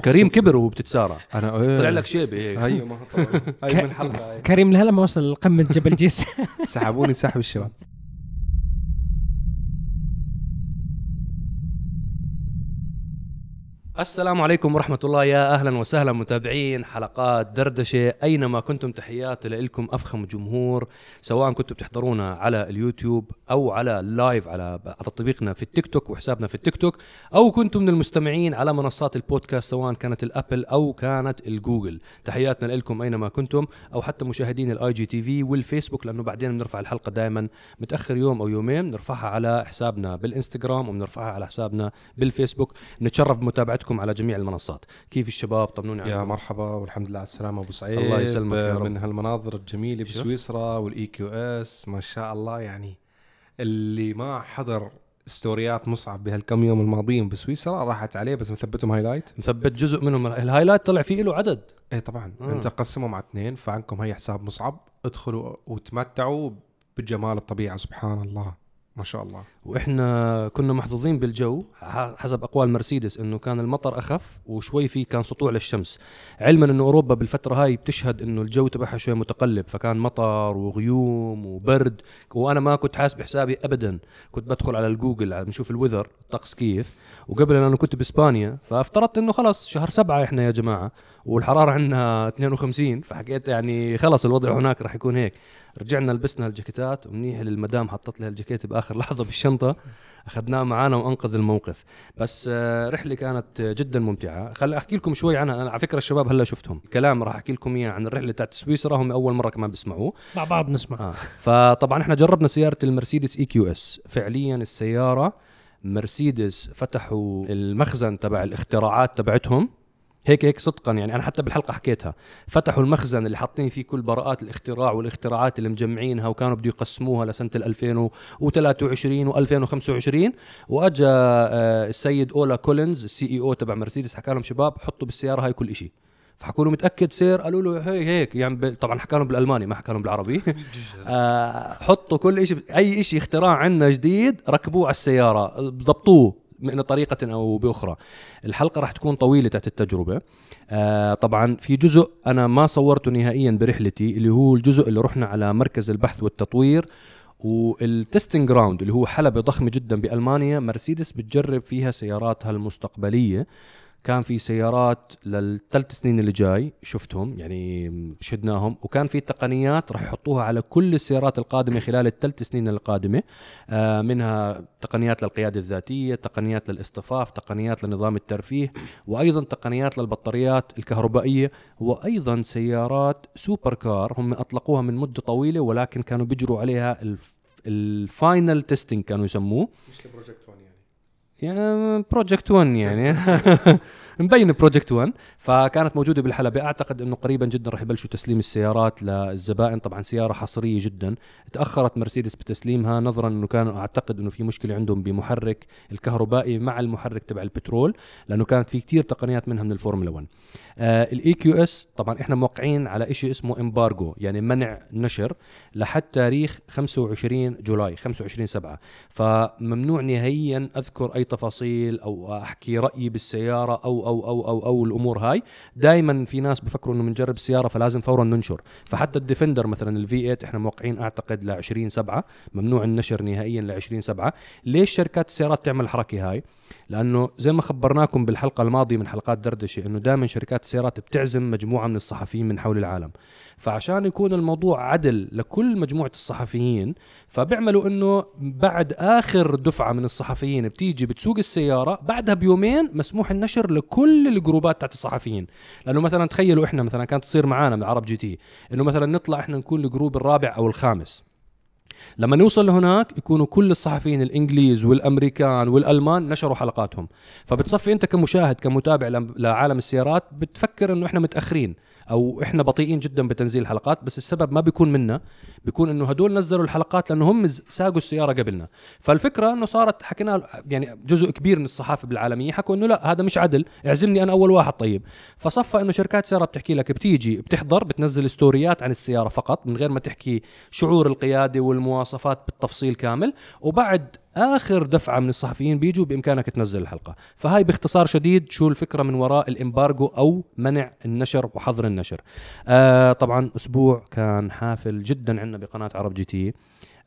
كريم كبر وهو بتتسارع. أنا إيه. طلع لك شيبة هيك. أيوه ما هو طبعاً. هاي من الحلقة كريم لهلا ما وصل لقمه جبل جيس سحبوني سحب الشباب. السلام عليكم ورحمة الله. يا أهلا وسهلا متابعين حلقات دردشة. أينما كنتم تحياتي لكم أفخم جمهور سواء كنتم بتحضرونا على اليوتيوب أو على ال live على على تطبيقنا في التيك توك وحسابنا في التيك توك أو كنتم من المستمعين على منصات البودكاست سواء كانت الأبل أو كانت الجوجل. تحياتنا لكم أينما كنتم أو حتى مشاهدين ال IGTV والفيسبوك لأنه بعدين بنرفع الحلقة دائما متأخر يوم أو يومين بنرفعها على حسابنا بالإنستغرام وبنرفعها على حسابنا بالفيسبوك. نتشرف بمتابعتكم على جميع المنصات. كيف الشباب؟ طمنوني يا عنكم مرحبا والحمد لله على السلامة. أبو سعيد الله يسلمك يا رب. من هالمناظر الجميلة؟ بسويسرا والإي كيو إس. ما شاء الله يعني اللي ما حضر stories ات مصعب بهالكم يوم الماضيين بسويسرا راحت عليه بس مثبتهم highlight. مثبت جزء منهم. ال highlight طلع فيه له عدد. إيه طبعا. آه. أنت قسمهم على اثنين فعنكم هي حساب مصعب. ادخلوا وتمتعوا بجمال الطبيعة سبحان الله. ما شاء الله. وإحنا كنا محظوظين بالجو حسب أقوال مرسيدس إنه كان المطر أخف وشوي في كان سطوع للشمس. علما إنه أوروبا بالفترة هاي بتشهد إنه الجو تبعها شوي متقلب فكان مطر وغيوم وبرد. وأنا ما كنت حاسب حسابي ابدا. كنت بدخل على الجوجل نشوف الوذر الطقس كيف. وقبل أنا كنت بإسبانيا فافترضت إنه خلص شهر سبعة إحنا يا جماعة والحرارة عندنا 52 فحكيت يعني خلص الوضع هناك راح يكون هيك. رجعنا لبسنا الجاكيتات ومنيح المدام حطت لي الجاكيت بآخر لحظة بالشنطة أخذناه معنا وأنقذ الموقف. بس آه، رحلة كانت جدا ممتعة. خلي أحكي لكم شوي عنها على فكرة الشباب هلا شفتهم. الكلام راح أحكي لكم إياه عن الرحلة تاعت سويسرا هم أول مرة كمان بيسمعوه. مع بعض نسمع. آه. فطبعا إحنا جربنا سيارة المرسيدس إي كيو إس. فعليا السيارة مرسيدس فتحوا المخزن تبع الاختراعات تبعتهم. هيك هيك صدقا يعني أنا حتى بالحلقة حكيتها. فتحوا المخزن اللي حاطين فيه كل براءات الاختراع والاختراعات اللي مجمعينها وكانوا بده يقسموها لسنة ال 2023 و2025 وأجا آه، السيد أولا كالينيوس ال CEO تبع مرسيدس حكى لهم شباب حطوا بالسيارة هاي كل شيء فحكوا له متأكد sir قالوا له هي هيك. يعني ب- طبعا حكى لهم بالألماني ما حكى لهم بالعربي. آه حطوا كل شيء أي شيء اختراع عندنا جديد ركبوه على السيارة ضبطوه من طريقة أو بأخرى. الحلقة راح تكون طويلة تحت التجربة. آه طبعا في جزء أنا ما صورته نهائيا برحلتي اللي هو الجزء اللي رحنا على مركز البحث والتطوير. وال testing ground اللي هو حلبة ضخمة جدا بألمانيا مرسيدس بتجرب فيها سياراتها المستقبلية. كان في سيارات للثلاث سنين اللي جاي شفتهم يعني شهدناهم وكان في تقنيات راح يحطوها على كل السيارات القادمة خلال الثلاث سنين القادمة. آه منها تقنيات للقيادة الذاتية تقنيات للاصطفاف تقنيات لنظام الترفيه وأيضا تقنيات للبطاريات الكهربائية وأيضا سيارات سوبر كار. هم أطلقوها من مدة طويلة ولكن كانوا بيجروا عليها الف ال final testing كانوا يسموه. مش ال Project One Project One يعني. مبين Project One فكانت موجودة بالحلبة. أعتقد إنه قريبا جدا راح يبلشوا تسليم السيارات للزبائن. طبعا سيارة حصرية جدا. تأخرت مرسيدس بتسليمها نظرا إنه كانوا أعتقد إنه في مشكلة عندهم بمحرك الكهربائي مع المحرك تبع البترول لأنه كانت في كتير تقنيات منها من الفورمولا 1 آه ال EQS طبعا إحنا موقعين على شيء اسمه embargo يعني منع نشر لحد تاريخ 25 July 25 7 فممنوع نهائيا أذكر أي تفاصيل أو أحكي رأيي بالسيارة أو أو أو أو, أو الأمور هاي. دائما في ناس بفكروا إنه بنجرب السيارة فلازم فورا ننشر. فحتى الديفندر مثلا ال V8 إحنا موقعين أعتقد ل 20 7 ممنوع النشر نهائيا ل 20 7 ليش شركات السيارات تعمل الحركه هاي؟ لأنه زي ما خبرناكم بالحلقة الماضية من حلقات دردشة إنه دائما شركات السيارات بتعزم مجموعة من الصحفيين من حول العالم. فعشان يكون الموضوع عدل لكل مجموعة الصحفيين فبيعملوا إنه بعد آخر دفعة من الصحفيين بتيجي بتسوق السيارة بعدها بيومين مسموح النشر لكل ال groups تاعت الصحفيين. لأنه مثلا تخيلوا إحنا مثلا كانت تصير معانا من عرب جي تي إنه مثلا نطلع إحنا نكون ال group الرابع أو الخامس. لما نوصل لهناك يكونوا كل الصحفيين الإنجليز والأمريكان والألمان نشروا حلقاتهم. فبتصفي أنت كمشاهد كمتابع لم- لعالم السيارات بتفكر إنه إحنا متأخرين أو إحنا بطيئين جدا بتنزيل الحلقات بس السبب ما بيكون منا بيكون إنه هدول نزلوا الحلقات لأنه هم ساقوا السيارة قبلنا. فالفكرة إنه صارت حكينا يعني جزء كبير من الصحافة بالعالمية حكوا إنه لا هذا مش عدل اعزمني أنا أول واحد طيب. فصفى إنه شركات سيارة بتحكي لك بتيجي بتحضر بتنزل ستوريات عن السيارة فقط من غير ما تحكي شعور القيادة والمواصفات بالتفصيل كامل وبعد آخر دفعة من الصحفيين بيجوا بإمكانك تنزل الحلقة. فهاي باختصار شديد شو الفكرة من وراء الامبارجو أو منع النشر وحظر النشر. آه طبعا أسبوع كان حافل جدا عندنا بقناة عرب جي تي.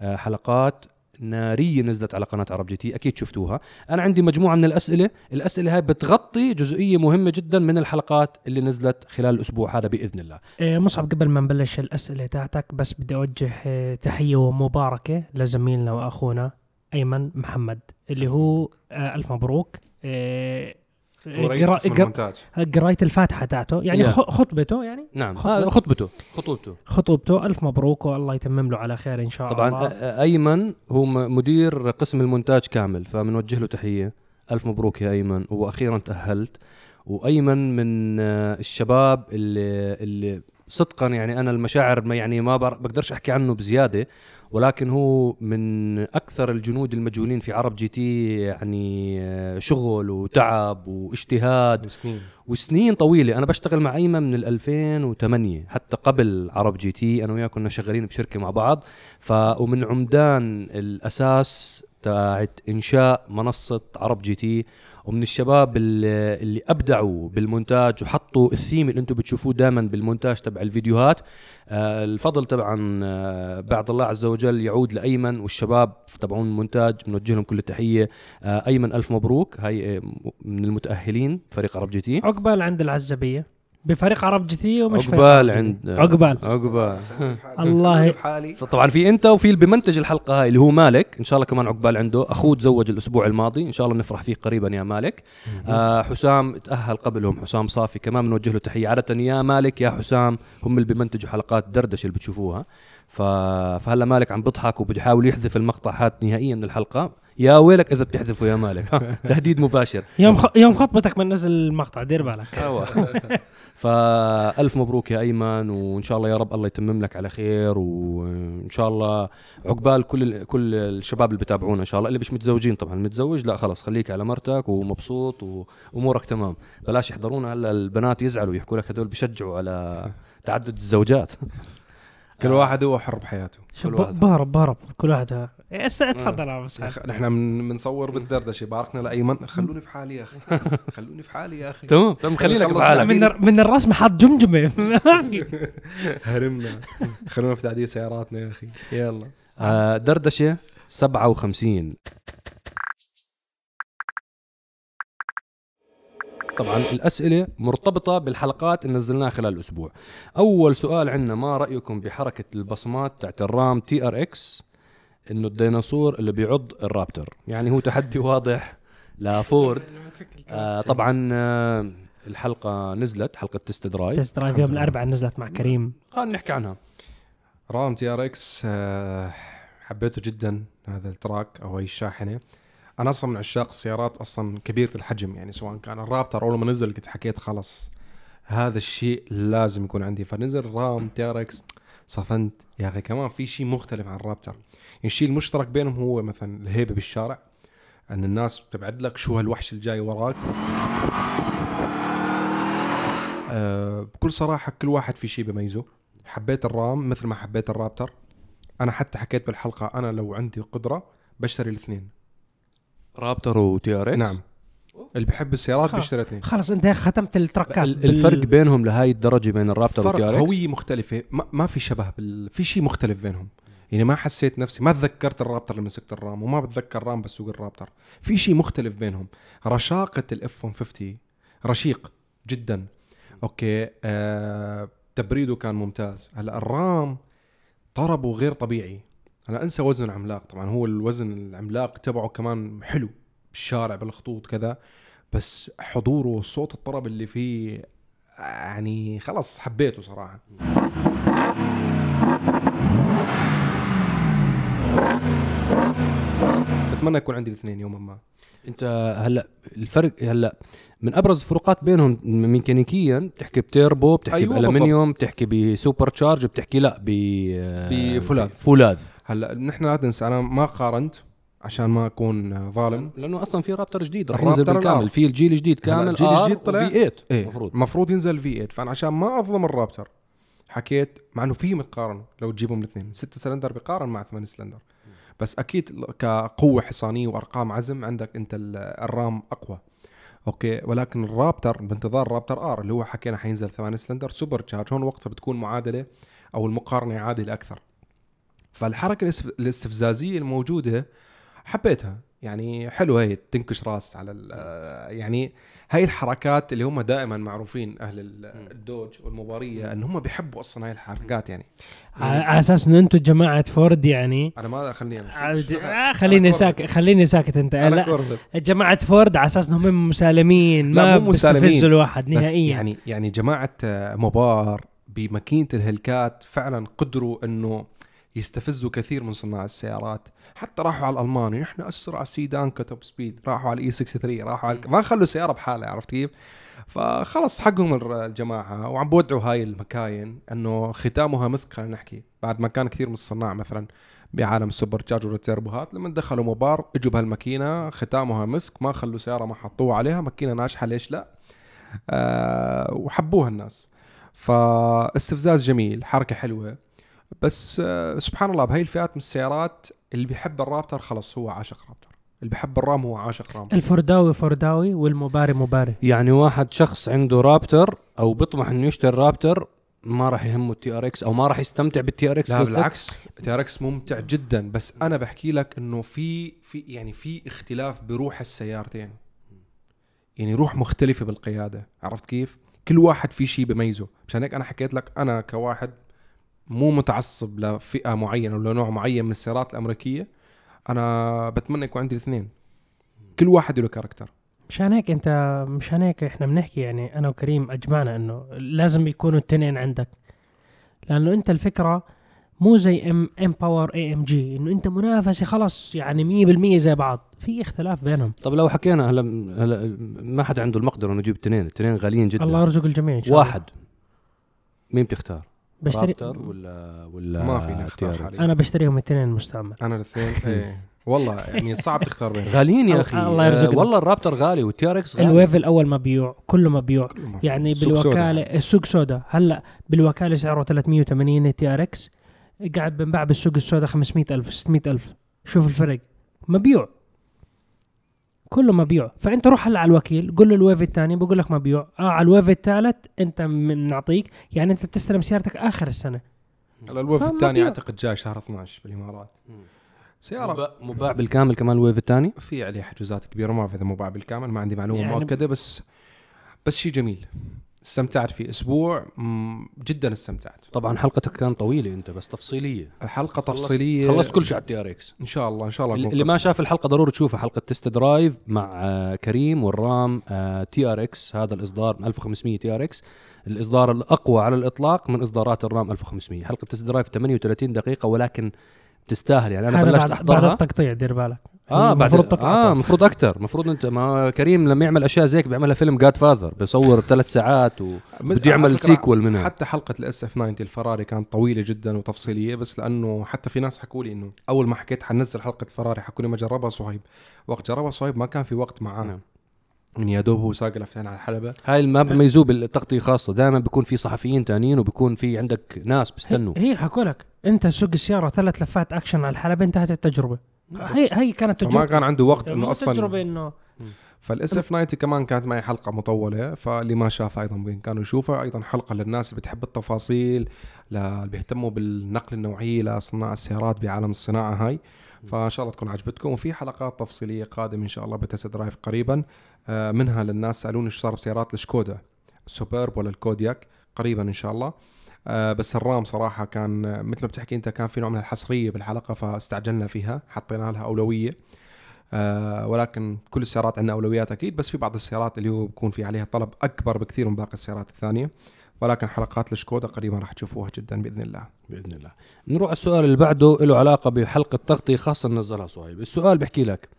آه حلقات نارية نزلت على قناة عرب جي تي أكيد شفتوها. أنا عندي مجموعة من الأسئلة. الأسئلة هاي بتغطي جزئية مهمة جدا من الحلقات اللي نزلت خلال الأسبوع هذا بإذن الله. إيه، مصعب قبل ما نبلش الأسئلة تاعتك بس بدي أوجه إيه، تحية ومباركة لزميلنا وأخونا أيمن محمد اللي هو آه، ألف مبروك. إيه، ورئيس قسم المونتاج. قراية الفاتحة تاعته. يعني يا. خ- خطبته يعني؟ نعم. خطبة. هذا خطبته. خطوبته. خطوبته. ألف مبروك والله يتمم له على خير إن شاء طبعا الله. أ- أيمن هو مدير قسم المونتاج كامل فبنوجه له تحية. ألف مبروك يا أيمن. وأخيرا تأهلت. وأيمن من آه، الشباب اللي اللي صدقا يعني أنا المشاعر ما يعني ما بقدرش أحكي عنه بزيادة ولكن هو من أكثر الجنود المجهولين في عرب جي تي يعني آه، شغل وتعب واجتهاد سنين وسنين طويلة. أنا بشتغل مع أيمن من ال 2008 حتى قبل عرب جي تي. أنا وياه كنا شغالين بشركة مع بعض. ف ومن عمدان الأساس تاعت إنشاء منصة عرب جي تي. ومن الشباب اللي, أبدعوا بالمونتاج وحطوا الثيم اللي أنتم بتشوفوه دائما بالمونتاج تبع الفيديوهات آه الفضل طبعا آه بعد الله عز وجل يعود لأيمن والشباب تبعون المونتاج بنوجه لهم كل التحية. آه أيمن ألف مبروك. هاي من المتأهلين فريق عرب جي تي. عقبال عند العزبية. بفريق عرب جي تي ومش فريق عقبال عند. عقبال. عقبال. الله- طبعا في انت وفي اللي بمنتج الحلقة هاي اللي هو مالك إن شاء الله كمان عقبال عنده. أخوه تزوج الأسبوع الماضي إن شاء الله بنفرح فيه قريبا يا مالك. آه حسام تأهل قبلهم حسام صافي كمان بنوجه له تحية. عادة يا مالك يا حسام هم اللي بمنتجوا حلقات دردشة اللي بتشوفوها. ف... فهلا مالك عم بضحك وبيحاول يحذف المقطع هات نهائيا من الحلقة. يا ويلك إذا بتحذفه يا مالك. تهديد مباشر. يوم خ... يوم خطبتك بننزل المقطع دير بالك. فألف مبروك يا أيمن وإن شاء الله يا رب الله يتمم لك على خير وإن شاء الله عقبال كل كل الشباب اللي بتابعونا إن شاء الله اللي مش متزوجين طبعا المتزوج لا خلص خليك على مرتك ومبسوط وأمورك تمام. بلاش يحضرونا هلا البنات يزعلوا يحكوا لك هذول بيشجعوا على تعدد الزوجات. كل واحد هو حر بحياته. كل واحد. بهرب بهرب. كل واحد است... تفضل يا مسعد أخ- نحن من- بنصور بالدردشة باركنا لايمن خلوني في حالي يا أخي. خلوني في حالي يا أخي. تمام. تمام خلي لك خلص بحالك تعديل. من من الرسم حط جمجمة. ما في هرمنا. خلونا في تعديل سياراتنا يا أخي. يلا. آه دردشة 57 طبعا الأسئلة مرتبطة بالحلقات اللي نزلناها خلال الأسبوع. أول سؤال عندنا ما رأيكم بحركة البصمات تاعت الرام TRX إنه الديناصور اللي بيعض الرابتر. يعني هو تحدي واضح لفورد آه طبعا آه الحلقة نزلت حلقة test drive test drive يوم الأربعاء نزلت مع كريم. خلينا نحكي عنها. رام TRX آه، حبيته جدا هذا ال truck أو هي الشاحنه أنا أصلا من عشاق السيارات أصلا كبيرة الحجم يعني سواء كان الرابتر أول ما نزل كنت حكيت خلص هذا الشيء لازم يكون عندي. فنزل رام TRX صفنت. يا أخي كمان في شيء مختلف عن الرابتر يعني الشيء المشترك بينهم هو مثلا الهيبة بالشارع أن الناس بتبعد لك شو هالوحش اللي جاي وراك. أه بكل صراحة كل واحد في شيء بيميزه. حبيت الرام مثل ما حبيت الرابتر أنا حتى حكيت بالحلقة أنا لو عندي قدرة بشتري الاثنين. رابتر و TRX نعم. اللي بحب السيارات. بيشتري الاثنين خلص انت ختمت ال trucks. ال- الفرق بينهم لهاي الدرجة بين الرابتر وال TRX هوية مختلفة. ما, ما في شبه بال... في شيء مختلف بينهم. يعني ما حسيت نفسي ما تذكرت الرابتر لما مسكت الرام وما بتذكر الرام بس سوق الرابتر. في شيء مختلف بينهم. رشاقة ال F-150 رشيق جدا. okay آه... تبريده كان ممتاز. هلأ الرام طربه غير طبيعي. هلا أنسى وزن العملاق. طبعا هو الوزن العملاق تبعه كمان حلو بالشارع بالخطوط كذا بس حضوره صوت الطرب اللي فيه يعني خلص حبيته صراحة. بتمنى يكون عندي الاثنين يوما ما. انت هلا الفرق هلا من ابرز الفروقات بينهم ميكانيكيا بتحكي بتيربو بتحكي أيوة أيوة بألمنيوم بتحكي ب supercharge بتحكي لا ب بفولاذ. فولاذ هلا نحن لا تنسى أنا ما قارنت عشان ما أكون ظالم. لأنه أصلا في رابتر جديد رح ينزل بالكامل. في الجيل الجديد كامل. الجيل R الجديد طلع. و V8 إيه المفروض المفروض ينزل V8 فأنا عشان ما أظلم الرابتر حكيت مع إنه في متقارن لو تجيبهم الاثنين 6 سلندر بقارن مع 8 سلندر. بس أكيد كقوة حصانية وأرقام عزم عندك أنت ال- الرام أقوى. okay؟ ولكن ال Raptor بانتظار ال Raptor R اللي هو حكينا حينزل 8 cylinder supercharged. هون وقتها بتكون معادلة أو المقارنة عادلة أكثر. فالحركة الاستف- الاستفزازية الموجودة حبيتها. يعني حلوة هي تنكش راس على يعني هاي الحركات اللي هم دائما معروفين أهل ال- ال Dodge والمبارية إن هم بيحبوا أصلا هاي الحركات يعني. على أساس إنه أنتم جماعة فورد يعني. أنا ما خليني آه، خليني ساكت خليني ساكت أنت. لا. جماعة فورد على أساس إنهم مسالمين ما. بيستفزوا الواحد نهائيا. يعني يعني جماعة Mopar بماكينة ال Hellcat فعلا قدروا إنه يستفزوا كثير من صناع السيارات. حتى راحوا على الألماني نحن أسرع سيدان ك top speed. راحوا على ال E 63 راحوا على ما خلوا سيارة بحالها عرفت كيف؟ فخلص حقهم الجماعة وعم بودعوا هاي المكاين إنه ختامها مسك خلينا نحكي. بعد ما كان كثير من الصناع مثلا بعالم ال supercharge والتيربوهات لما دخلوا Mopar إجوا بهالماكينة ختامها مسك ما خلوا سيارة ما حطوها عليها ماكينة ناجحة ليش لا؟ آه وحبوها الناس. فاستفزاز جميل حركة حلوة. بس آه سبحان الله بهاي الفئات من السيارات اللي بيحب ال Raptor خلص هو عاشق Raptor. اللي بيحب ال Ram هو عاشق Ram الفرداوي فرداوي والمباري مباري يعني واحد شخص عنده Raptor أو بيطمح إنه يشتري Raptor ما راح يهمه ال TRX أو ما راح يستمتع بال TRX لا بالعكس. TRX ممتع جدا. بس أنا بحكي لك إنه في في يعني في اختلاف بروح السيارتين. يعني روح مختلفة بالقيادة. عرفت كيف؟ كل واحد في شيء بميزه. مشان هيك أنا حكيت لك أنا كواحد مو متعصب لفئة معينة ولا نوع معين من السيارات الأمريكية أنا بتمنى يكون عندي الاثنين. كل واحد له character. مشان هيك انت مشان هيك إحنا بنحكي يعني أنا وكريم أجمعنا إنه لازم يكونوا التنين عندك. لأنه أنت الفكرة مو زي M M Power AMG إنه أنت منافسة خلص يعني 100% زي بعض. في اختلاف بينهم. طب لو حكينا هلا هلا ما حد عنده المقدرة إنه يجيب اثنين الاثنين غاليين جدا. الله يرزق الجميع إن شاء الله. واحد. مين بتختار؟ بشتري Raptor ولا ولا ما TRX؟ حاليا. أنا بشتريهم الاثنين مستعمل. أنا الاثنين إيه. والله يعني صعب تختار بينهم. غاليين يا أخي. الله يرزقنا. آه، والله ال Raptor غالي وال TRX غالي. ال wave الأول مبيوع كله مبيوع. يعني. بالوكاله السوق سودا هلأ بالوكالة سعره 380 TRX. قاعد بنباع بالسوق السودا 500000 600000 شوف الفرق. مبيوع كله مبيوع. فأنت روح هلأ على الوكيل قول له ال wave الثاني بقول لك مبيوع. آه على ال wave الثالث أنت بنعطيك يعني أنت بتستلم سيارتك آخر السنة. هلا ال wave فما الثاني أعتقد جاي شهر 12 بالإمارات. سيارة مباع- بالكامل كمان ال wave الثاني في عليه حجوزات كبيرة ما بعرف إذا مباع بالكامل ما عندي معلومة يعني مؤكدة بس بس شيء جميل. استمتعت فيه أسبوع جدا استمتعت. طبعا حلقتك كان طويلة أنت بس تفصيلية. حلقة تفصيلية. خلصت كل شيء على ال TRX. إن شاء الله إن شاء الله اللي ما شاف الحلقة ضروري تشوفها حلقة test drive مع آه، كريم وال Ram TRX. هذا الإصدار 1500 TRX. الإصدار الأقوى على الإطلاق من إصدارات ال Ram 1500 حلقة test drive 38 دقيقة ولكن تستاهل يعني أنا هذا بلشت بعد, بعد احضرها التقطيع دير بالك. آه بعد المفروض تقطع آه. المفروض أكثر المفروض انت ما كريم لما يعمل أشياء زي هيك بيعملها فيلم Godfather بيصور ثلاث ساعات و... بده يعمل sequel منها. حتى حلقة ال SF 90 الفراري كانت طويلة جدا وتفصيلية بس لأنه حتى في ناس حكوا لي إنه أول ما حكيت حنزل حلقة فراري حكوا لي ما جربها صهيب. وقت جربها صهيب ما كان في وقت معاه. نعم. يعني يا دوب هو ساق اللفتين على الحلبة. هاي ما بميزوه بالتغطيه خاصة. دائما بيكون في صحفيين تانيين وبيكون في عندك ناس بيستنوا. هي حكوا لك أنت سوق السيارة ثلاث لفات أكشن على الحلبة انتهت التجربة. هي هي كانت تجربه كان عنده وقت مو إنه أصلا تجربة إنه فال SF 90 كمان كانت معي حلقة مطولة فاللي ما شاف أيضا بامكانه يشوفها أيضا حلقة للناس اللي بتحب التفاصيل اللي بيهتموا بالنقل النوعي لصناع السيارات بعالم الصناعة هاي. فان شاء الله تكون عجبتكم وفي حلقات تفصيلية قادمة إن شاء الله ب test drive قريبا. آه، منها للناس سألوني شو صار بسيارات ال Skoda ال Superb ولا ال Kodiaq قريبا إن شاء الله. بس ال Ram صراحة كان آه، مثل ما بتحكي أنت كان في نوع من الحصرية بالحلقة فاستعجلنا فيها حطينا لها أولوية. آه ولكن كل السيارات عندنا أولويات أكيد بس في بعض السيارات اللي هو بيكون في عليها طلب أكبر بكثير من باقي السيارات الثانية. ولكن حلقات الشكودا قريبا راح تشوفوها جدا بإذن الله. بإذن الله. نروح السؤال اللي بعده له علاقة بحلقة تغطية خاصة نزلها صهيب. السؤال بحكي لك آه،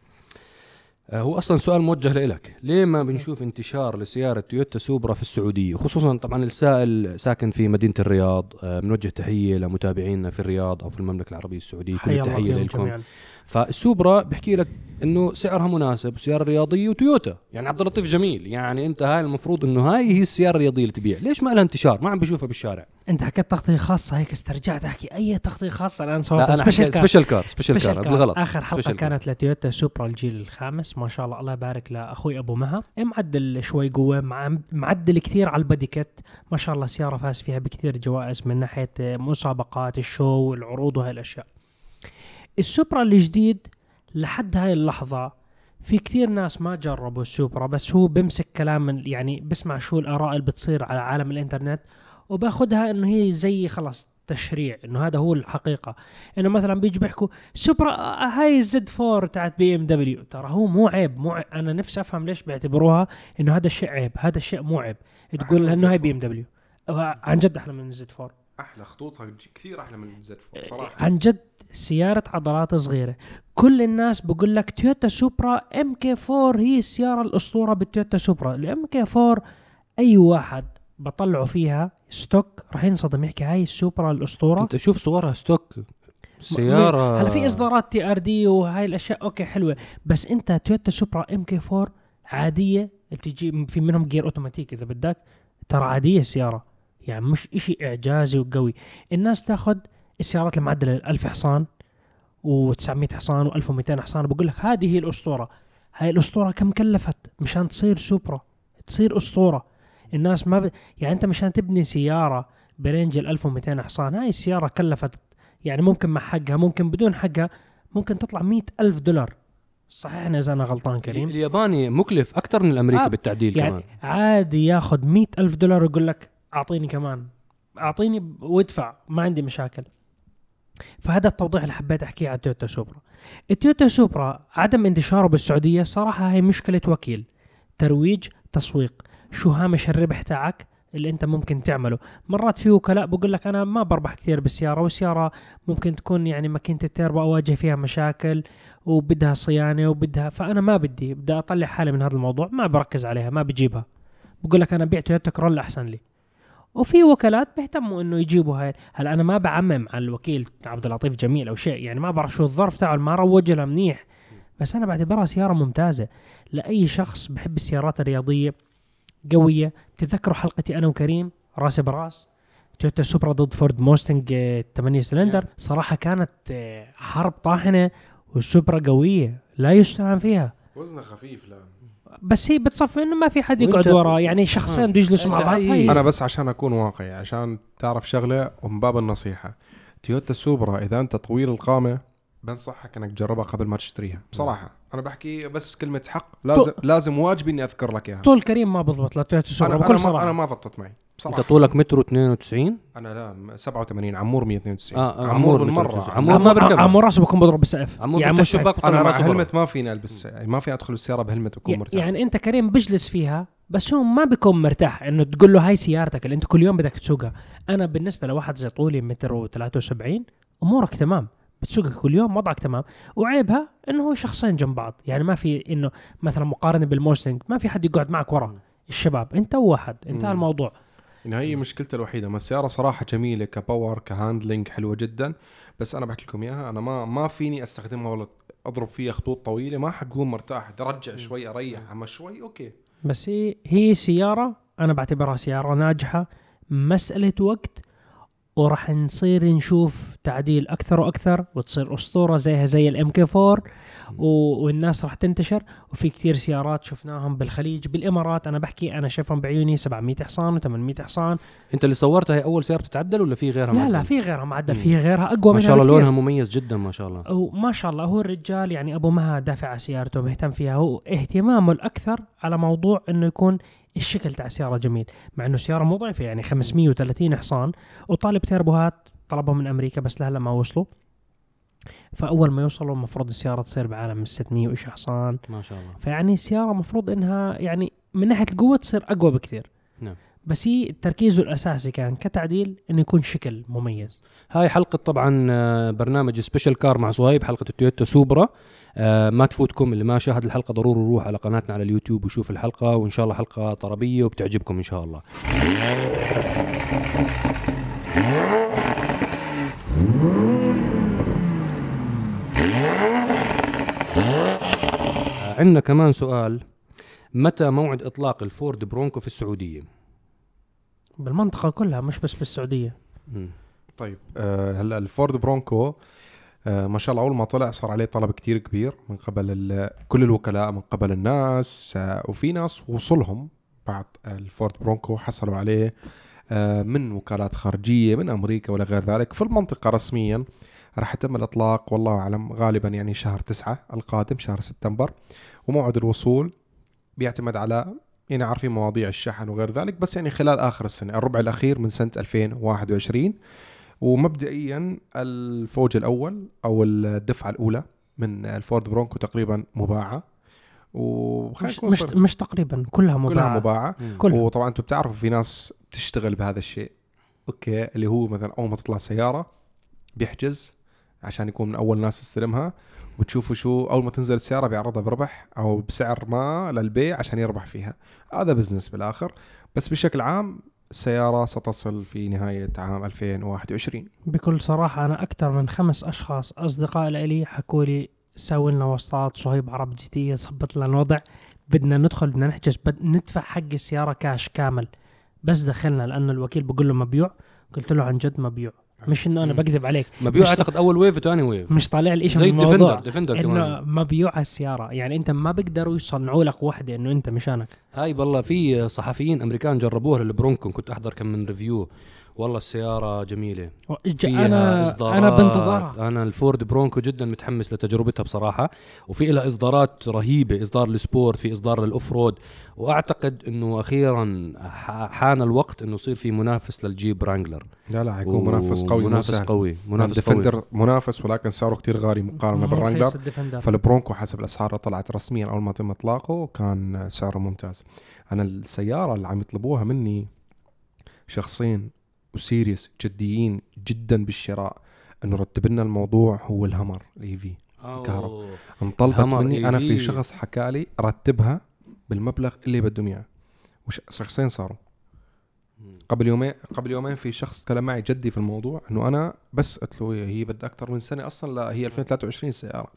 هو أصلا سؤال موجه لك ليه ما بنشوف انتشار لسيارة تويوتا سوبرا في السعودية؟ خصوصا طبعا السائل ساكن في مدينة الرياض آه، بنوجه تحيه لمتابعينا في الرياض أو في المملكة العربية السعودية. كل التحية لكم. فال Supra بحكي لك إنه سعرها مناسب وسياره رياضية وتويوتا. يعني عبد اللطيف جميل. يعني أنت هاي المفروض إنه هاي هي السيارة الرياضية اللي تبيع. ليش ما لها انتشار؟ ما عم بشوفها بالشارع. انت حكيت تغطية خاصة هيك استرجعت أحكي أي تغطية خاصة. الآن لا سويت special car special car car. بالغلط. آخر حلقة. كانت لتويوتا Supra الجيل الخامس. ما شاء الله الله يبارك لأخوي أبو مها. معدل شوي قوة مع معدل كثير على ال body kit ما شاء الله سياره فاز فيها بكثير جوائز من ناحية مسابقات ال show العروض وهي الأشياء. ال Supra الجديد لحد هاي اللحظة في كثير ناس ما جربوا ال Supra بس هو بمسك كلام يعني بسمع شو الآراء اللي بتصير على عالم الإنترنت. وباخذها إنه هي زي خلاص تشريع إنه هذا هو الحقيقة. إنه مثلا بيجوا بيحكوا Supra هاي ال Z4 تاعت BMW. ترى هو مو عيب مو عيب. أنا نفسي أفهم ليش بيعتبروها إنه هذا الشيء عيب هذا الشيء مو عيب. تقول من إنه هاي Z4. BMW. عن جد أحلى من ال Z4. أحلى خطوطها كثير أحلى من ال Z4 إيه، صراحة. عن جد سيارة عضلات صغيرة. كل الناس بقول لك تويوتا Supra MK 4 هي السيارة الأسطورة بالتويوتا Supra. ال MK 4 أي واحد. بطلعوا فيها stock راح ينصدم يحكي هاي ال Supra الأسطورة. انت شوف صورها stock. سيارة. هلا في إصدارات TRD وهاي الأشياء. okay حلوة. بس أنت تويوتا Supra MK 4 عادية بتجي في منهم جير اوتوماتيك إذا بدك ترى عادية السيارة. يعني مش إشي إعجازي وقوي. الناس تاخذ السيارات المعدلة 1000 حصان و900 حصان و1200 حصان بقول لك هذه هي الأسطورة. هاي الأسطورة كم كلفت؟ مشان تصير سوبرا. تصير أسطورة. الناس ما ب... يعني أنت مشان تبني سيارة ب range ال 1200 حصان هاي السيارة كلفت يعني ممكن مع حقها ممكن بدون حقها ممكن تطلع مئة ألف دولار. صحيحنا إذا أنا غلطان كريم؟ الياباني مكلف أكثر من الأمريكي آه، بالتعديل يعني كمان. عادي ياخذ مئة ألف دولار ويقول لك أعطيني كمان. أعطيني وادفع ما عندي مشاكل. فهذا التوضيح اللي حبيت أحكيه على تويوتا سوبرا. التويوتا سوبرا عدم انتشاره بالسعودية صراحة هي مشكلة وكيل. ترويج تسويق. شو هامش الربح تاعك اللي انت ممكن تعمله. مرات في وكلاء بقول لك أنا ما بربح كثير بالسيارة والسيارة ممكن تكون يعني ماكينة التيربو أواجه فيها مشاكل وبدها صيانة وبدها فأنا ما بدي بدي أطلع حالي من هذا الموضوع ما بركز عليها ما بجيبها. بقول لك أنا بيع تويوتا كرولا أحسن لي. وفي وكالات بيهتموا إنه يجيبوا هاي. هلا أنا ما بعمم على الوكيل عبد اللطيف جميل أو شيء يعني ما بعرف شو الظرف تاعه ما روج لها منيح. بس أنا بعتبرها سيارة ممتازة. لأي شخص بحب السيارات الرياضية قوية. بتتذكروا حلقتي أنا وكريم راس براس. تويوتا سوبرا ضد فورد موستنج آه، 8 سلندر. صراحة كانت آه، حرب طاحنة والسوبرا قوية لا يستهان فيها. وزنها خفيف لا بس هي بتصفي إنه ما في حد يقعد وأنت- ورا. يعني شخصين بده يجلسوا مع بعض هي أنا بس عشان أكون واقعي عشان تعرف شغلة ومن باب النصيحة. تويوتا سوبرا إذا أنت طويل القامة بنصحك إنك تجربها قبل ما تشتريها. بصراحة. أنا بحكي بس كلمة حق. لازم لازم واجبي إني أذكر لك إياها. طول كريم ما بضبط لتويوتا سوبرا أنا بكل أنا ما, صراحة. أنا ما ضبطت معي أنت بصراحه طولك متر 92 أنا لا 87 عمور 192 آه, آه عمور متر بالمرة. 92. عمور ما بركبها. عمو راسه بكون بضرب بالسقف. عمور يعني. الشباك أنا مع. هلمت ما فيني ألبس ما في أدخل السيارة بهلمت وكون ي- مرتاح. يعني أنت كريم بجلس فيها بس هو ما بيكون مرتاح إنه تقول له هاي سيارتك اللي أنت كل يوم بدك تسوقها. أنا بالنسبة لواحد زي طولي متر و73 أمورك تمام. بتسوقها كل يوم وضعك تمام. وعيبها إنه هو شخصين جنب بعض. يعني ما في إنه مثلا مقارنة بالموستنج ما في حد يقعد معك ورا الشباب. أنت وواحد انتهى مم. الموضوع. يعني هي مشكلته الوحيدة. ما السيارة صراحة جميلة ك power ك handling حلوة جدا. بس أنا بحكي لكم إياها أنا ما ما فيني أستخدمها ولا أضرب فيها خطوط طويلة. ما حكون مرتاح. ترجع شوي أريح. أما شوي okay. بس هي هي سيارة أنا بعتبرها سيارة ناجحة. مسألة وقت وراح نصير نشوف تعديل أكثر وأكثر وتصير أسطورة زيها زي ال MK 4 و- والناس راح تنتشر. وفي كثير سيارات شفناهم بالخليج بالإمارات. أنا بحكي أنا شايفهم بعيوني 700 حصان و800 حصان. أنت اللي صورتها هي أول سيارة بتتعدل ولا في غيرها لا لا معدل؟ في غيرها معدل. في غيرها أقوى ما شاء الله. لونها مميز جدا ما شاء الله. وما شاء الله. هو الرجال يعني أبو مها دافع على سيارته مهتم فيها. هو اهتمامه الأكثر على موضوع إنه يكون الشكل تاع السيارة جميل مع إنه سياره مو ضعيفة يعني 530 حصان. وطالب تيربوهات طلبهم من أمريكا بس لهلا ما وصلوا. فأول ما يوصلوا المفروض السيارة تصير بعالم ال 600 وإيش حصان ما شاء الله. فيعني السيارة المفروض إنها يعني من ناحية القوة تصير أقوى بكثير. نعم. بس هي تركيزه الأساسي كان كتعديل إنه يكون شكل مميز. هاي حلقة طبعا آه، برنامج Special Car مع صهيب حلقة التويوتا سوبرا آه، ما تفوتكم اللي ما شاهد الحلقة ضروري يروح على قناتنا على اليوتيوب ويشوف الحلقة وإن شاء الله حلقة طربية وبتعجبكم إن شاء الله. عندنا كمان سؤال متى موعد إطلاق الفورد برونكو في السعودية؟ بالمنطقة كلها مش بس بالسعودية مم. طيب آه هلا الفورد برونكو آه ما شاء الله أول ما طلع صار عليه طلب كتير كبير من قبل كل الوكلاء من قبل الناس آه وفي ناس وصلهم بعد الفورد برونكو حصلوا عليه آه من وكالات خارجية من أمريكا ولا غير ذلك في المنطقة رسميا راح يتم الإطلاق والله أعلم غالبا يعني شهر تسعة القادم شهر سبتمبر. وموعد الوصول بيعتمد على يعني عارفين مواضيع الشحن وغير ذلك بس يعني خلال آخر السنة الربع الأخير من سنة 2021 ومبدئيا الفوج الأول أو الدفعة الأولى من الفورد برونكو تقريبا مباعة. وخلينا مش مش, مش تقريبا كلها كلها مباعة. مباعه. كلها. وطبعا أنتم بتعرفوا في ناس تشتغل بهذا الشيء. okay اللي هو مثلا أول ما تطلع سيارة بيحجز عشان يكون من أول ناس يستلمها وتشوفوا شو أول ما تنزل السيارة بيعرضها بربح أو بسعر ما للبيع عشان يربح فيها. هذا business بالآخر. بس بشكل عام السيارة ستصل في نهاية عام 2021 بكل صراحة أنا أكثر من خمس أشخاص أصدقاء لي حكوا لي سوي لنا وسطات صهيب عرب GT ظبط لنا الوضع. بدنا ندخل بدنا نحجز بد ندفع حق السيارة كاش كامل. بس دخلنا لأنه الوكيل بقول له مبيوع. قلت له عن جد مبيوع. مش إنه أنا مم. بكذب عليك مبيوع مش- أعتقد أول wave وثاني wave مش طالع لي شيء زي الديفندر ديفندر انه كمان. مبيوع السيارة يعني أنت ما بيقدروا يصنعوا لك وحدة إنه أنت مشانك هاي والله في صحفيين أمريكان جربوها للبرونكو كنت أحضر كم من review والله السيارة جميلة. فيها أنا إصدارات. أنا بنتظرها أنا الفورد برونكو جدا متحمس لتجربتها بصراحة وفي لها إصدارات رهيبة إصدار لل sport في إصدار لل off-road وأعتقد أنه أخيرا ح- حان الوقت أنه يصير في منافس للجيب رانجلر. لا لا حيكون منافس قوي مو منافس. قوي منافس قوي. ديفندر منافس ولكن سعره كتير غالي مقارنة مو بالرانجلر. فالبرونكو حسب الأسعار اللي طلعت رسميا أول ما تم إطلاقه كان سعره ممتاز. أنا السيارة اللي عم يطلبوها مني شخصين و serious جديين جدا بالشراء. انه رتب لنا الموضوع هو الهمر ال EV الكهرباء. انطلبت مني أنا في. شخص حكى لي رتبها بالمبلغ اللي بدهم إياه. وش شخصين صاروا؟ قبل يومين قبل يومين في شخص تكلم معي جدي في الموضوع إنه أنا بس قلت له هي بدها أكثر من سنة أصلا لا هي 2023 السياره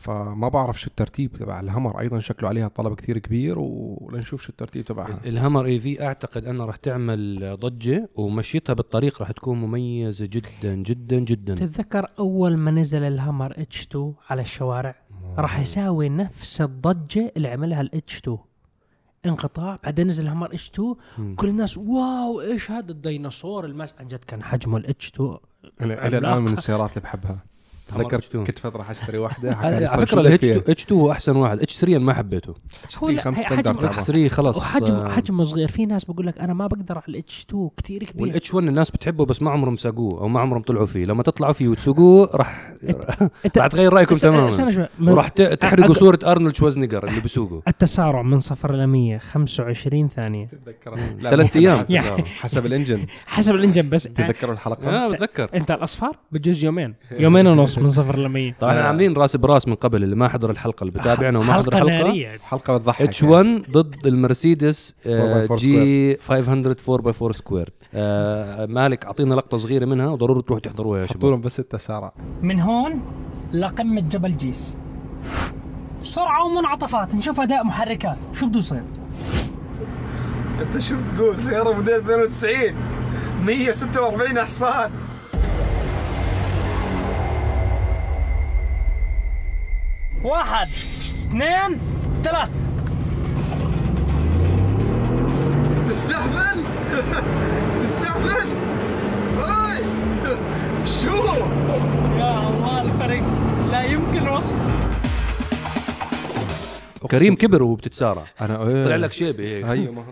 فما بعرف شو الترتيب تبع الهمر أيضا شكله عليها طلب كثير كبير ولنشوف شو الترتيب تبعها. الهامر إي في أعتقد انها راح تعمل ضجة ومشيتها بالطريق راح تكون مميزة جدا جدا جدا. تتذكر أول ما نزل الهامر H 2 على الشوارع؟ راح يساوي نفس الضجة اللي عملها ال H 2 انقطاع بعدين نزل الهامر H 2 مم. كل الناس wow إيش هذا الديناصور المش... عن جد كان حجمه ال H 2 إلى إلى الآن من السيارات اللي بحبها. تذكر H2. كنت فتره حاشتري واحدة. على فكرة ال H فيها؟ 2 H 2 هو أحسن واحد. H 3 أنا ما حبيته. هو لا، خمس هي standard حجم- H تبعه 3 خلص وحجم آه، حجمه صغير. في ناس بقول لك أنا ما بقدر على ال H 2 كثير كبير. وال H 1 الناس بتحبه بس ما عمرهم ساقوه أو ما عمرهم طلعوا فيه. لما تطلعوا فيه وتسوقوه راح راح تغير رأيكم تماما. وراح تحرقوا صورة أرنولد شوازنيجر اللي بسوقه التسارع من صفر إلى 100 25 ثانية. تتذكر ثلاث أيام. يعني- حسب ال engine. حسب ال engine بس. تتذكروا الحلقة؟ آه بتذكر. أنت الأصفار؟ بجوز يومين. يومين ونص. من صفر ل 100 طبعا إحنا عاملين راس براس من قبل اللي ما حضر الحلقة اللي بتابعنا وما حضر حلقه الحلقة. نارية. حلقة بتضحك H 1 ضد المرسيدس 4x4 G 500 4 by 4 square مالك أعطينا لقطة صغيرة منها وضروري تروحوا تحضروها يا حطوا شباب. لهم بس التسارع من هون لقمة جبل جيس. سرعة ومنعطفات. نشوف أداء محركات. شو بده يصير؟ أنت شو بتقول؟ سيارة موديل 92 146 حصان واحد اثنين ثلاث. تستهبل تستهبل هاي! شو؟ يا الله الفرق لا يمكن وصف. كريم كبر وبتتسارع أنا إيه. طلع لك شيبه هيك أيوه ما.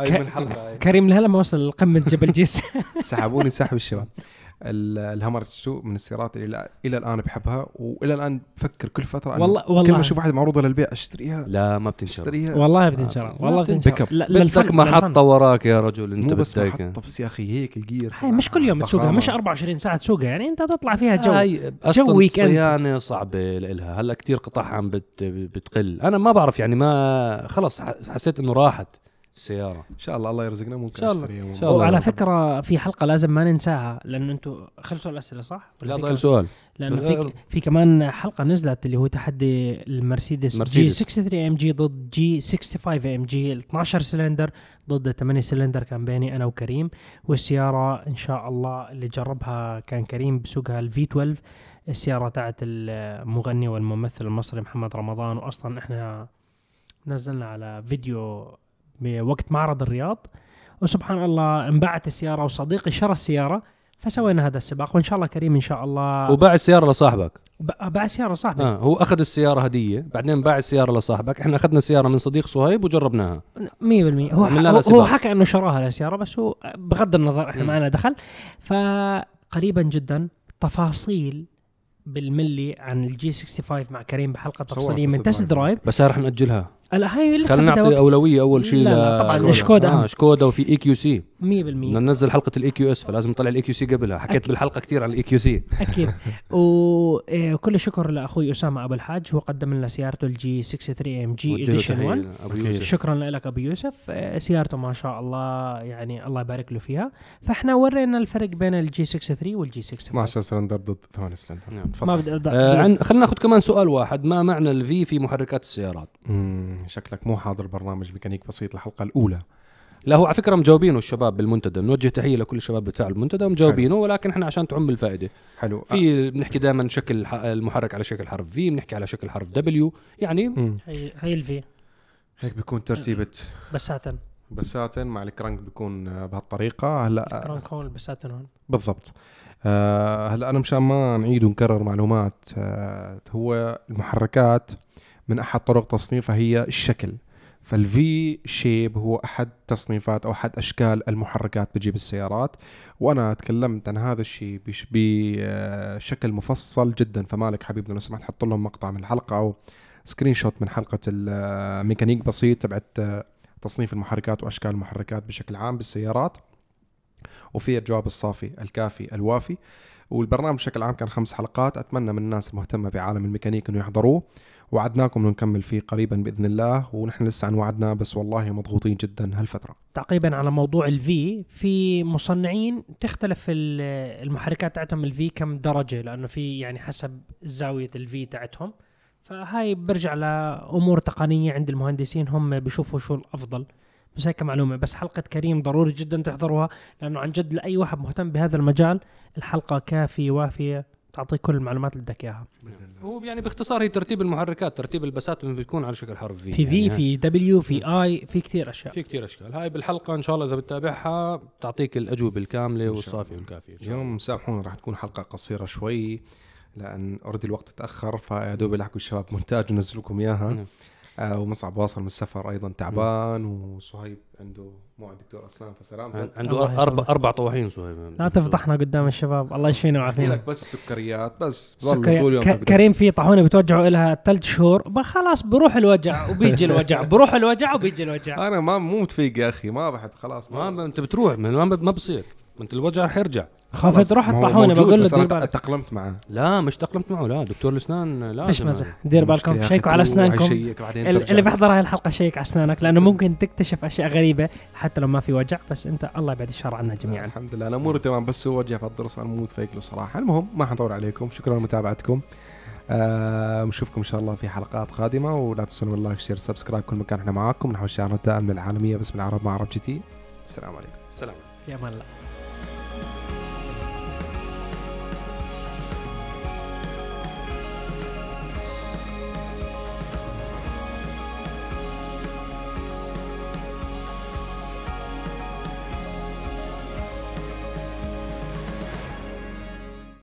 هاي من الحلقة هاي. كريم لهلا ما وصل لقمة جبل جيس. سحبوني سحب الشباب. ال- الهامر 2 من السيارات اللي إلى الآن بحبها وإلى الآن بفكر كل فترة أنه والله- كل والله. ما أشوف واحدة معروضة للبيع أشتريها لا ما بتنشر أشتريها والله بتنشر والله بتنشر. بدك محطه. وراك يا رجل انت مو بس محطه بس يا أخي هيك ال gear هاي مش كل يوم تسوقها ضخامة. مش 24 ساعة تسوقها يعني أنت تطلع فيها جو هاي أصلا weekend. صيانة صعبة لإلها هلا كتير قطعها عم بت بتقل أنا ما بعرف يعني ما خلص حسيت إنه راحت السياره إن شاء الله الله يرزقنا ممكن إن شاء الله. إن شاء الله. وعلى فكرة في حلقة لازم ما ننساها لأنه أنتم خلصوا الاسئله صح؟ لا كم- سؤال. لأنه في في كمان حلقة نزلت اللي هو تحدي المرسيدس G مرسيدس. 63 AMG ضد G 65 AMG ال 12 سلندر ضد 8 سلندر كان بيني أنا وكريم. والسيارة إن شاء الله اللي جربها كان كريم بسوقها ال V 12 السيارة تاعت المغني والممثل المصري محمد رمضان. واصلا إحنا نزلنا على فيديو بوقت معرض الرياض. وسبحان الله انباعت السياره وصديقي شرى السيارة فسوينا هذا السباق وإن شاء الله كريم إن شاء الله. وباع السيارة لصاحبك. باع سياره صاحبي آه هو أخذ السيارة هدية بعدين باع السيارة لصاحبك. إحنا أخذنا السيارة من صديق صهيب وجربناها. 100% هو هو. حكى إنه شراها السياره بس هو بغض النظر إحنا لنا دخل. فقريبا جدا تفاصيل بالملي عن ال G 65 مع كريم بحلقة تفصيلية من test drive. بس رح نأجلها. هاي لسه خلينا نعطي أولوية أول شيء لا، لا، طبعاً. شكودا. آه شكودا وفي EQC 100% بدنا ننزل حلقة ال EQS فلازم نطلع ال EQC قبلها. حكيت أكيد. بالحلقة كثير عن ال EQC أكيد. وكل الشكر لأخوي أسامة أبو الحاج. هو قدم لنا سيارته ال G 63 AMG Edition 1 ابو أكيد. يوسف. شكرا لك أبو يوسف. آه، سيارته ما شاء الله يعني الله يبارك له فيها. فإحنا ورينا الفرق بين ال G 63 وال G 65 12 سلندر ضد 8 سلندر. نعم. تفضل ما بدي آه عن خلينا ناخذ كمان سؤال واحد. ما معنى ال V في محركات السيارات؟ شكلك مو حاضر برنامج ميكانيك بسيط الحلقة الأولى. لا هو على فكرة مجاوبينه الشباب بالمنتدى. بنوجه تحية لكل الشباب اللي تفاعلوا بالمنتدى ومجاوبينه ولكن إحنا عشان تعم الفائدة. حلو. في بنحكي دائما شكل المحرك على شكل حرف V بنحكي على شكل حرف W يعني مم. هي هي ال V هيك بيكون ترتيبة بساتن بساتن مع الكرنك بيكون بهالطريقة. هلأ كرنك هون البساتن هون بالضبط. آه هلأ أنا مشان ما نعيد ونكرر معلومات آه هو المحركات من أحد طرق تصنيفها هي الشكل. فال V shape هو أحد تصنيفات أو أحد أشكال المحركات بجيب السيارات. وأنا تكلمت عن هذا الشيء بش- بشكل مفصل جدا. فمالك حبيبنا لو سمحت حط لهم مقطع من الحلقة أو screenshot من حلقة الميكانيك بسيط تبعت آه، تصنيف المحركات وأشكال المحركات بشكل عام بالسيارات. وفي الجواب الصافي الكافي الوافي. والبرنامج بشكل عام كان خمس حلقات. أتمنى من الناس المهتمة بعالم الميكانيك إنه يحضروه. وعدناكم انه نكمل فيه قريبا بإذن الله ونحن لسه عن وعدنا بس والله مضغوطين جدا هالفترة. تعقيبا على موضوع ال V في مصنعين تختلف ال- المحركات تاعتهم ال V كم درجة لأنه في يعني حسب زاوية ال V تاعتهم. فهاي برجع لأمور تقنية عند المهندسين هم بيشوفوا شو الأفضل. بس هيك معلومة بس حلقة كريم ضروري جدا تحضروها لأنه عن جد لأي واحد مهتم بهذا المجال الحلقة كافية وافيه تعطيك كل المعلومات اللي بدك إياها. هو يعني باختصار هي ترتيب المحركات ترتيب البساتن بتكون على شكل حرف في في في يعني في دبليو في اي في كثير أشياء. في كتير أشكال. هاي بالحلقة إن شاء الله إذا بتتابعها بتعطيك الأجوبة الكاملة والصافية والكافية. إن شاء الله. اليوم سامحونا راح تكون حلقة قصيرة شوي لأن already الوقت تأخر فيا دوب يلحقوا الشباب مونتاج ونزل لكم إياها. نعم. ومصعب واصل من السفر أيضا تعبان وصهيب عنده موعد دكتور اسنان فسلامته عنده. أربع أربع طواحين صهيب. لا تفضحنا قدام الشباب. الله يشفينا ويعافينا. لك بس سكريات بس سكري... طول يوم. كريم في طاحونة بتوجعه لها ثلاث شهور. خلاص بروح الوجع وبيجي الوجع. بروح الوجع وبيجي الوجع. أنا ما مو متفيق يا أخي ما بحب خلاص. ما ب- أنت بتروح ما ما ما بصير. ما انت الوجع حيرجع خافت روح الطاحونه موجود، بقول له دير بالك. تأقلمت معه. لا مش تأقلمت معه لا. دكتور الأسنان لا فيش مزح دير بالكم. شيكوا على أسنانكم. اللي بيحضر هاي الحلقة شيك على أسنانك لأنه ممكن تكتشف أشياء غريبة حتى لو ما في وجع بس أنت الله يبعد الشر عنا جميعا. الحمد لله. أنا أموري تمام بس هو وجه في الضرس أنا مو متفيق له صراحة. المهم ما حنطول عليكم. شكرا لمتابعتكم. آه نشوفكم إن شاء الله في حلقات قادمة. ولا تنسون ال like share subscribe كل مكان إحنا معاكم. نحو الشعار الدائم للعالميه باسم العرب مع عرب GT. السلام عليكم. سلام. في أمان الله.